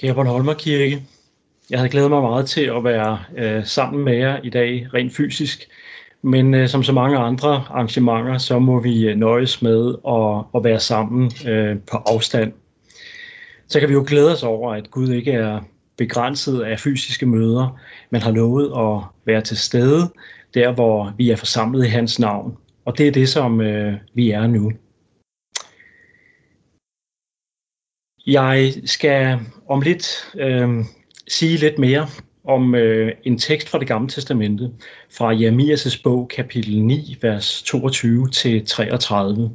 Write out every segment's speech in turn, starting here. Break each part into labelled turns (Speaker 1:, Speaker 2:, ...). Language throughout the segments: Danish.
Speaker 1: Kære Bornholmer Kirke, jeg havde glædet mig meget til at være øh, sammen med jer i dag, rent fysisk. Men øh, som så mange andre arrangementer, så må vi øh, nøjes med at, at være sammen øh, på afstand. Så kan vi jo glæde os over, at Gud ikke er begrænset af fysiske møder, men har lovet at være til stede der, hvor vi er forsamlet i hans navn. Og det er det, som øh, vi er nu. Jeg skal om lidt øh, sige lidt mere om øh, en tekst fra det gamle testamente, fra Jeremias' bog, kapitel 9, vers 22 til 33.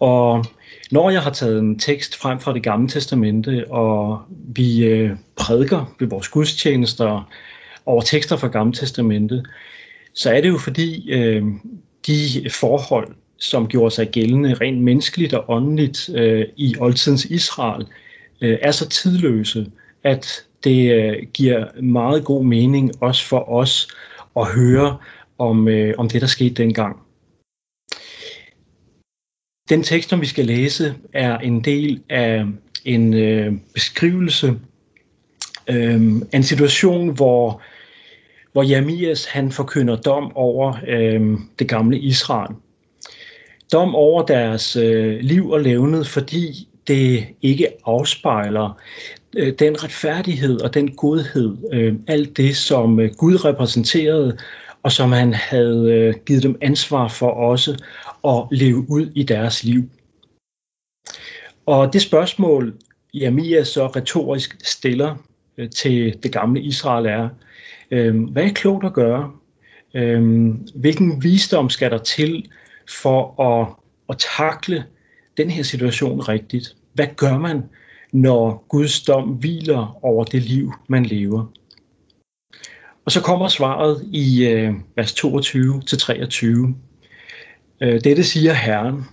Speaker 1: Og når jeg har taget en tekst frem fra det gamle testamente, og vi øh, prædiker ved vores gudstjenester over tekster fra gamle testamente, så er det jo fordi øh, de forhold, som gjorde sig gældende rent menneskeligt og åndeligt øh, i oldtidens Israel, øh, er så tidløse, at det øh, giver meget god mening også for os at høre om, øh, om det, der skete dengang. Den tekst, som vi skal læse, er en del af en øh, beskrivelse øh, af en situation, hvor, hvor Jeremias han forkynder dom over øh, det gamle Israel. Dom over deres øh, liv og levnet, fordi det ikke afspejler øh, den retfærdighed og den godhed, øh, alt det, som øh, Gud repræsenterede, og som han havde øh, givet dem ansvar for også at leve ud i deres liv. Og det spørgsmål, Jeremia så retorisk stiller øh, til det gamle Israel er, øh, hvad er klogt at gøre? Øh, hvilken visdom skal der til for at, at takle den her situation rigtigt? Hvad gør man, når Guds dom hviler over det liv, man lever? Og så kommer svaret i øh, vers 22-23. Øh, dette siger Herren.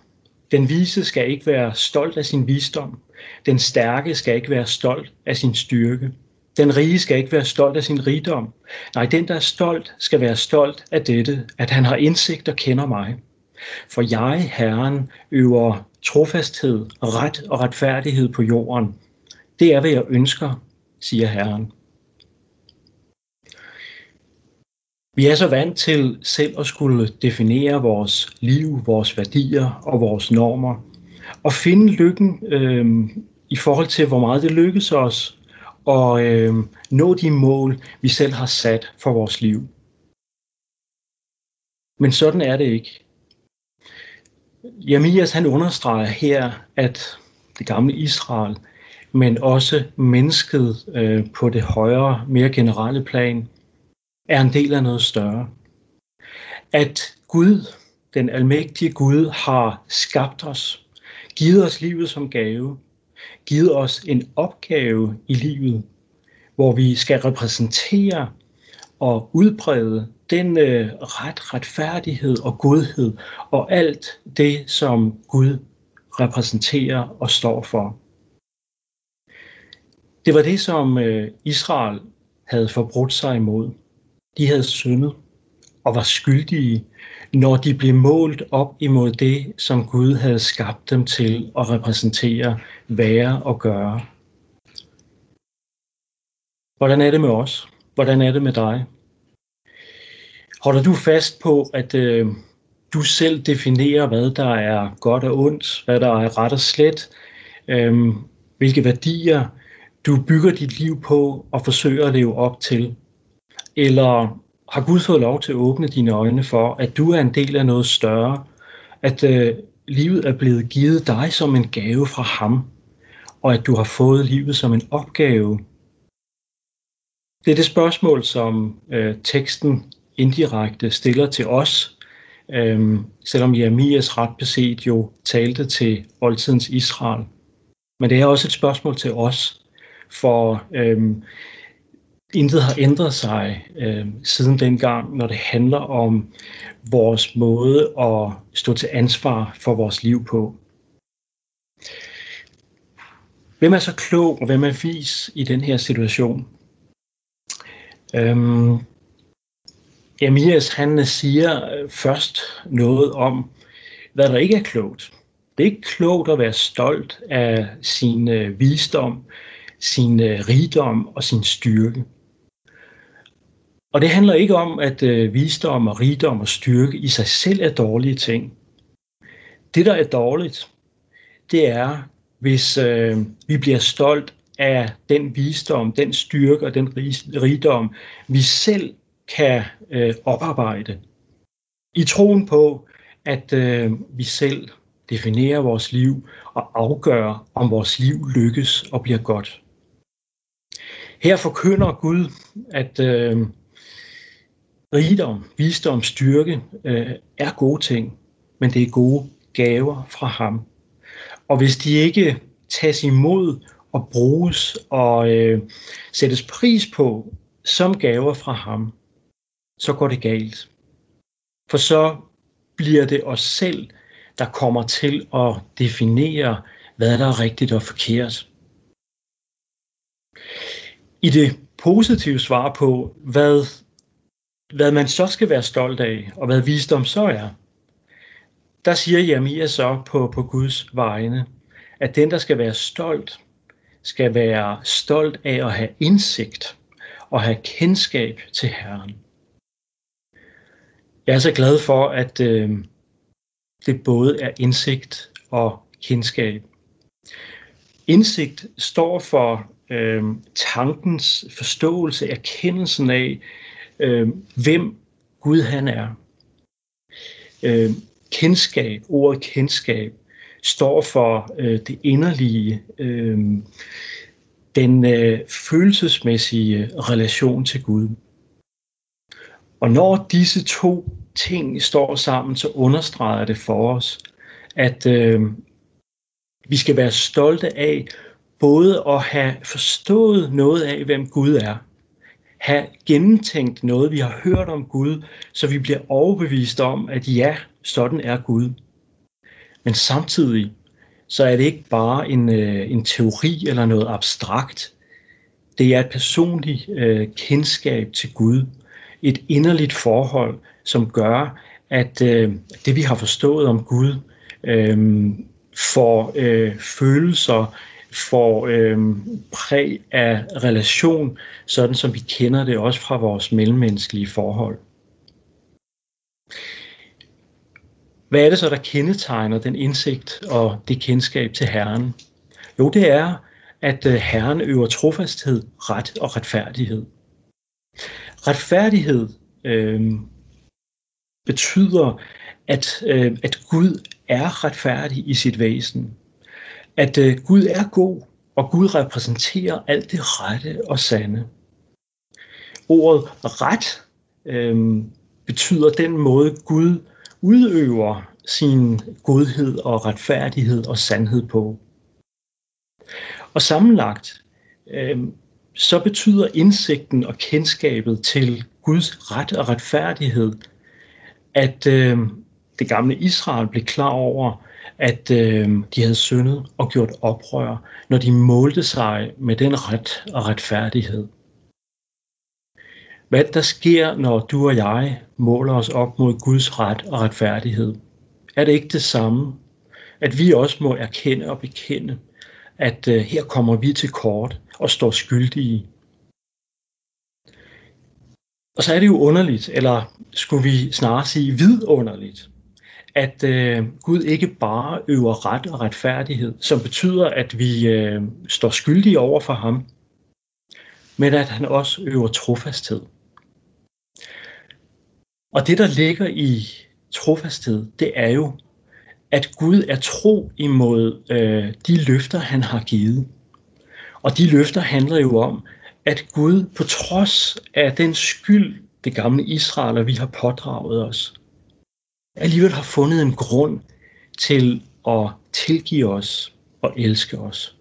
Speaker 1: Den vise skal ikke være stolt af sin visdom. Den stærke skal ikke være stolt af sin styrke. Den rige skal ikke være stolt af sin rigdom. Nej, den, der er stolt, skal være stolt af dette, at han har indsigt og kender mig. For jeg, Herren, øver trofasthed, ret og retfærdighed på jorden. Det er, hvad jeg ønsker, siger Herren. Vi er så vant til selv at skulle definere vores liv, vores værdier og vores normer, og finde lykken øh, i forhold til, hvor meget det lykkes os, og øh, nå de mål, vi selv har sat for vores liv. Men sådan er det ikke. Jeremias han understreger her, at det gamle Israel, men også mennesket øh, på det højere, mere generelle plan, er en del af noget større. At Gud, den almægtige Gud, har skabt os, givet os livet som gave, givet os en opgave i livet, hvor vi skal repræsentere og udbrede den øh, ret, retfærdighed og godhed og alt det, som Gud repræsenterer og står for. Det var det, som øh, Israel havde forbrudt sig imod. De havde syndet og var skyldige, når de blev målt op imod det, som Gud havde skabt dem til at repræsentere, være og gøre. Hvordan er det med os? Hvordan er det med dig? Holder du fast på, at øh, du selv definerer, hvad der er godt og ondt, hvad der er ret og slet, øh, hvilke værdier du bygger dit liv på og forsøger at leve op til? Eller har Gud fået lov til at åbne dine øjne for, at du er en del af noget større, at øh, livet er blevet givet dig som en gave fra ham, og at du har fået livet som en opgave. Det er det spørgsmål, som øh, teksten indirekte stiller til os, øhm, selvom Jeremias ret beset jo talte til oldtidens Israel. Men det er også et spørgsmål til os, for øhm, intet har ændret sig øh, siden dengang, når det handler om vores måde at stå til ansvar for vores liv på. Hvem er så klog, og hvem er vis i den her situation? Øhm, Emias han siger øh, først noget om, hvad der ikke er klogt. Det er ikke klogt at være stolt af sin øh, visdom. sin øh, rigdom og sin styrke. Og det handler ikke om, at øh, visdom og rigdom og styrke i sig selv er dårlige ting. Det, der er dårligt, det er, hvis øh, vi bliver stolt af den visdom, den styrke og den rigdom, vi selv kan øh, oparbejde. I troen på, at øh, vi selv definerer vores liv og afgør, om vores liv lykkes og bliver godt. Her forkynder Gud, at øh, rigdom, visdom, styrke øh, er gode ting, men det er gode gaver fra ham. Og hvis de ikke tages imod og bruges og øh, sættes pris på som gaver fra ham, så går det galt. For så bliver det os selv, der kommer til at definere, hvad der er rigtigt og forkert. I det positive svar på, hvad, hvad man så skal være stolt af, og hvad visdom så er, der siger Jeremia så på, på Guds vegne, at den, der skal være stolt, skal være stolt af at have indsigt og have kendskab til Herren. Jeg er så glad for, at øh, det både er indsigt og kendskab. Indsigt står for øh, tankens forståelse, erkendelsen af, øh, hvem Gud han er. Øh, kendskab, ordet kendskab, står for øh, det inderlige, øh, den øh, følelsesmæssige relation til Gud. Og når disse to ting står sammen, så understreger det for os, at øh, vi skal være stolte af både at have forstået noget af, hvem Gud er, have gennemtænkt noget, vi har hørt om Gud, så vi bliver overbevist om, at ja, sådan er Gud. Men samtidig, så er det ikke bare en, øh, en teori eller noget abstrakt. Det er et personligt øh, kendskab til Gud. Et inderligt forhold, som gør, at øh, det vi har forstået om Gud, øh, får øh, følelser, får øh, præg af relation, sådan som vi kender det også fra vores mellemmenneskelige forhold. Hvad er det så, der kendetegner den indsigt og det kendskab til Herren? Jo, det er, at øh, Herren øver trofasthed, ret og retfærdighed. Retfærdighed øh, betyder, at, øh, at Gud er retfærdig i sit væsen. At øh, Gud er god, og Gud repræsenterer alt det rette og sande. Ordet ret øh, betyder den måde, Gud udøver sin godhed og retfærdighed og sandhed på. Og sammenlagt, øh, så betyder indsigten og kendskabet til Guds ret og retfærdighed, at øh, det gamle Israel blev klar over, at øh, de havde syndet og gjort oprør, når de målte sig med den ret og retfærdighed. Hvad der sker, når du og jeg måler os op mod Guds ret og retfærdighed? Er det ikke det samme, at vi også må erkende og bekende, at øh, her kommer vi til kort og står skyldige? Og så er det jo underligt, eller skulle vi snarere sige vidunderligt, at øh, Gud ikke bare øver ret og retfærdighed, som betyder, at vi øh, står skyldige over for ham, men at han også øver trofasthed. Og det, der ligger i trofasthed, det er jo, at Gud er tro imod øh, de løfter, han har givet. Og de løfter handler jo om, at Gud på trods af den skyld, det gamle Israel, og vi har pådraget os, alligevel har fundet en grund til at tilgive os og elske os.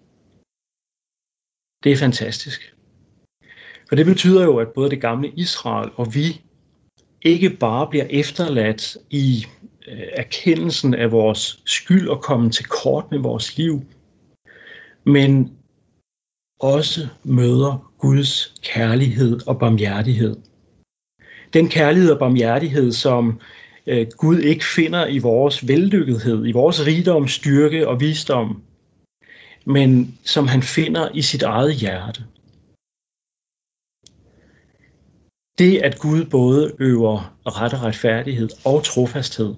Speaker 1: Det er fantastisk. For det betyder jo, at både det gamle Israel og vi ikke bare bliver efterladt i Øh, erkendelsen af vores skyld og komme til kort med vores liv, men også møder Guds kærlighed og barmhjertighed. Den kærlighed og barmhjertighed, som øh, Gud ikke finder i vores vellykkethed, i vores rigdom, styrke og visdom, men som han finder i sit eget hjerte. Det, at Gud både øver ret og retfærdighed og trofasthed,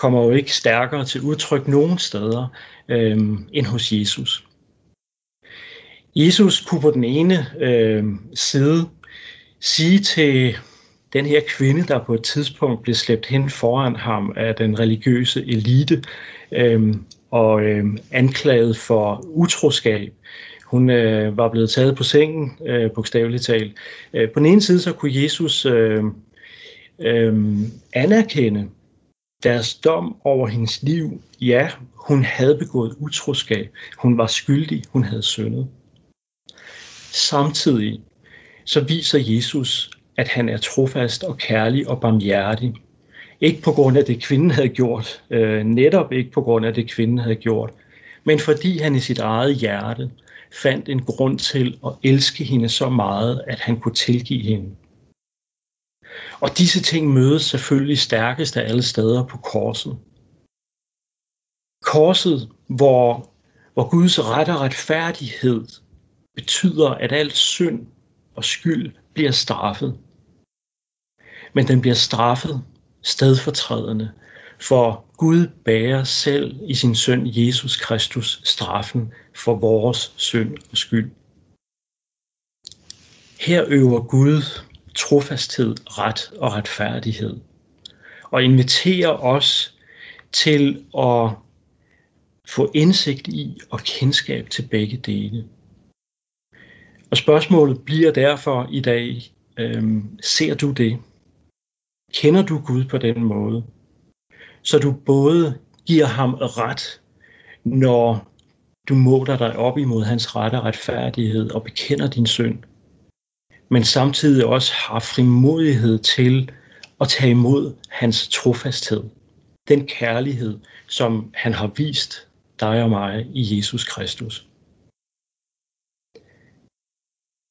Speaker 1: kommer jo ikke stærkere til udtryk nogen steder øh, end hos Jesus. Jesus kunne på den ene øh, side sige til den her kvinde, der på et tidspunkt blev slæbt hen foran ham af den religiøse elite øh, og øh, anklaget for utroskab. Hun øh, var blevet taget på sengen, øh, bogstaveligt talt. Øh, på den ene side så kunne Jesus øh, øh, anerkende deres dom over hendes liv. Ja, hun havde begået utroskab. Hun var skyldig. Hun havde syndet. Samtidig så viser Jesus, at han er trofast og kærlig og barmhjertig. Ikke på grund af det, kvinden havde gjort, øh, netop ikke på grund af det, kvinden havde gjort, men fordi han i sit eget hjerte fandt en grund til at elske hende så meget, at han kunne tilgive hende. Og disse ting mødes selvfølgelig stærkest af alle steder på korset. Korset, hvor, hvor Guds ret og retfærdighed betyder, at al synd og skyld bliver straffet. Men den bliver straffet stedfortrædende, for Gud bærer selv i sin søn Jesus Kristus straffen for vores synd og skyld. Her øver Gud trofasthed, ret og retfærdighed, og inviterer os til at få indsigt i og kendskab til begge dele. Og spørgsmålet bliver derfor i dag, øhm, ser du det? Kender du Gud på den måde? Så du både giver ham ret, når du måler dig op imod hans ret og retfærdighed og bekender din synd, men samtidig også har frimodighed til at tage imod hans trofasthed. Den kærlighed, som han har vist dig og mig i Jesus Kristus.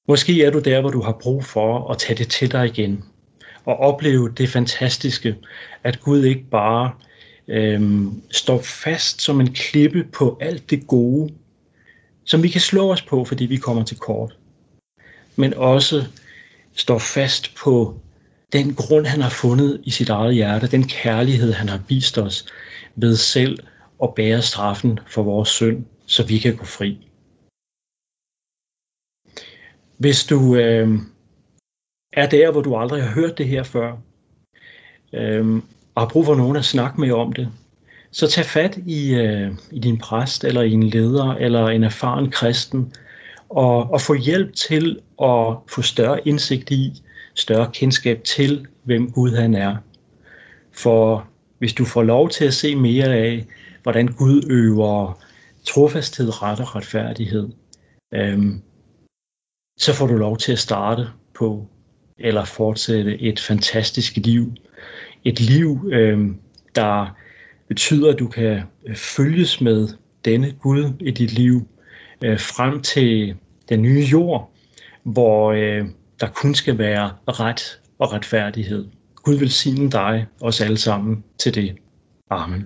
Speaker 1: Måske er du der, hvor du har brug for at tage det til dig igen og opleve det fantastiske, at Gud ikke bare øhm, står fast som en klippe på alt det gode, som vi kan slå os på, fordi vi kommer til kort, men også står fast på den grund, han har fundet i sit eget hjerte, den kærlighed, han har vist os ved selv at bære straffen for vores synd, så vi kan gå fri. Hvis du øh, er der, hvor du aldrig har hørt det her før, øh, og har brug for nogen at snakke med om det, så tag fat i, øh, i din præst, eller i en leder, eller en erfaren kristen, og, og få hjælp til at få større indsigt i, større kendskab til, hvem Gud han er. For hvis du får lov til at se mere af, hvordan Gud øver trofasthed, ret og retfærdighed, øhm, så får du lov til at starte på eller fortsætte et fantastisk liv. Et liv, øhm, der betyder, at du kan følges med denne Gud i dit liv øh, frem til den nye jord, hvor øh, der kun skal være ret og retfærdighed. Gud vil sige dig, os alle sammen, til det. Amen.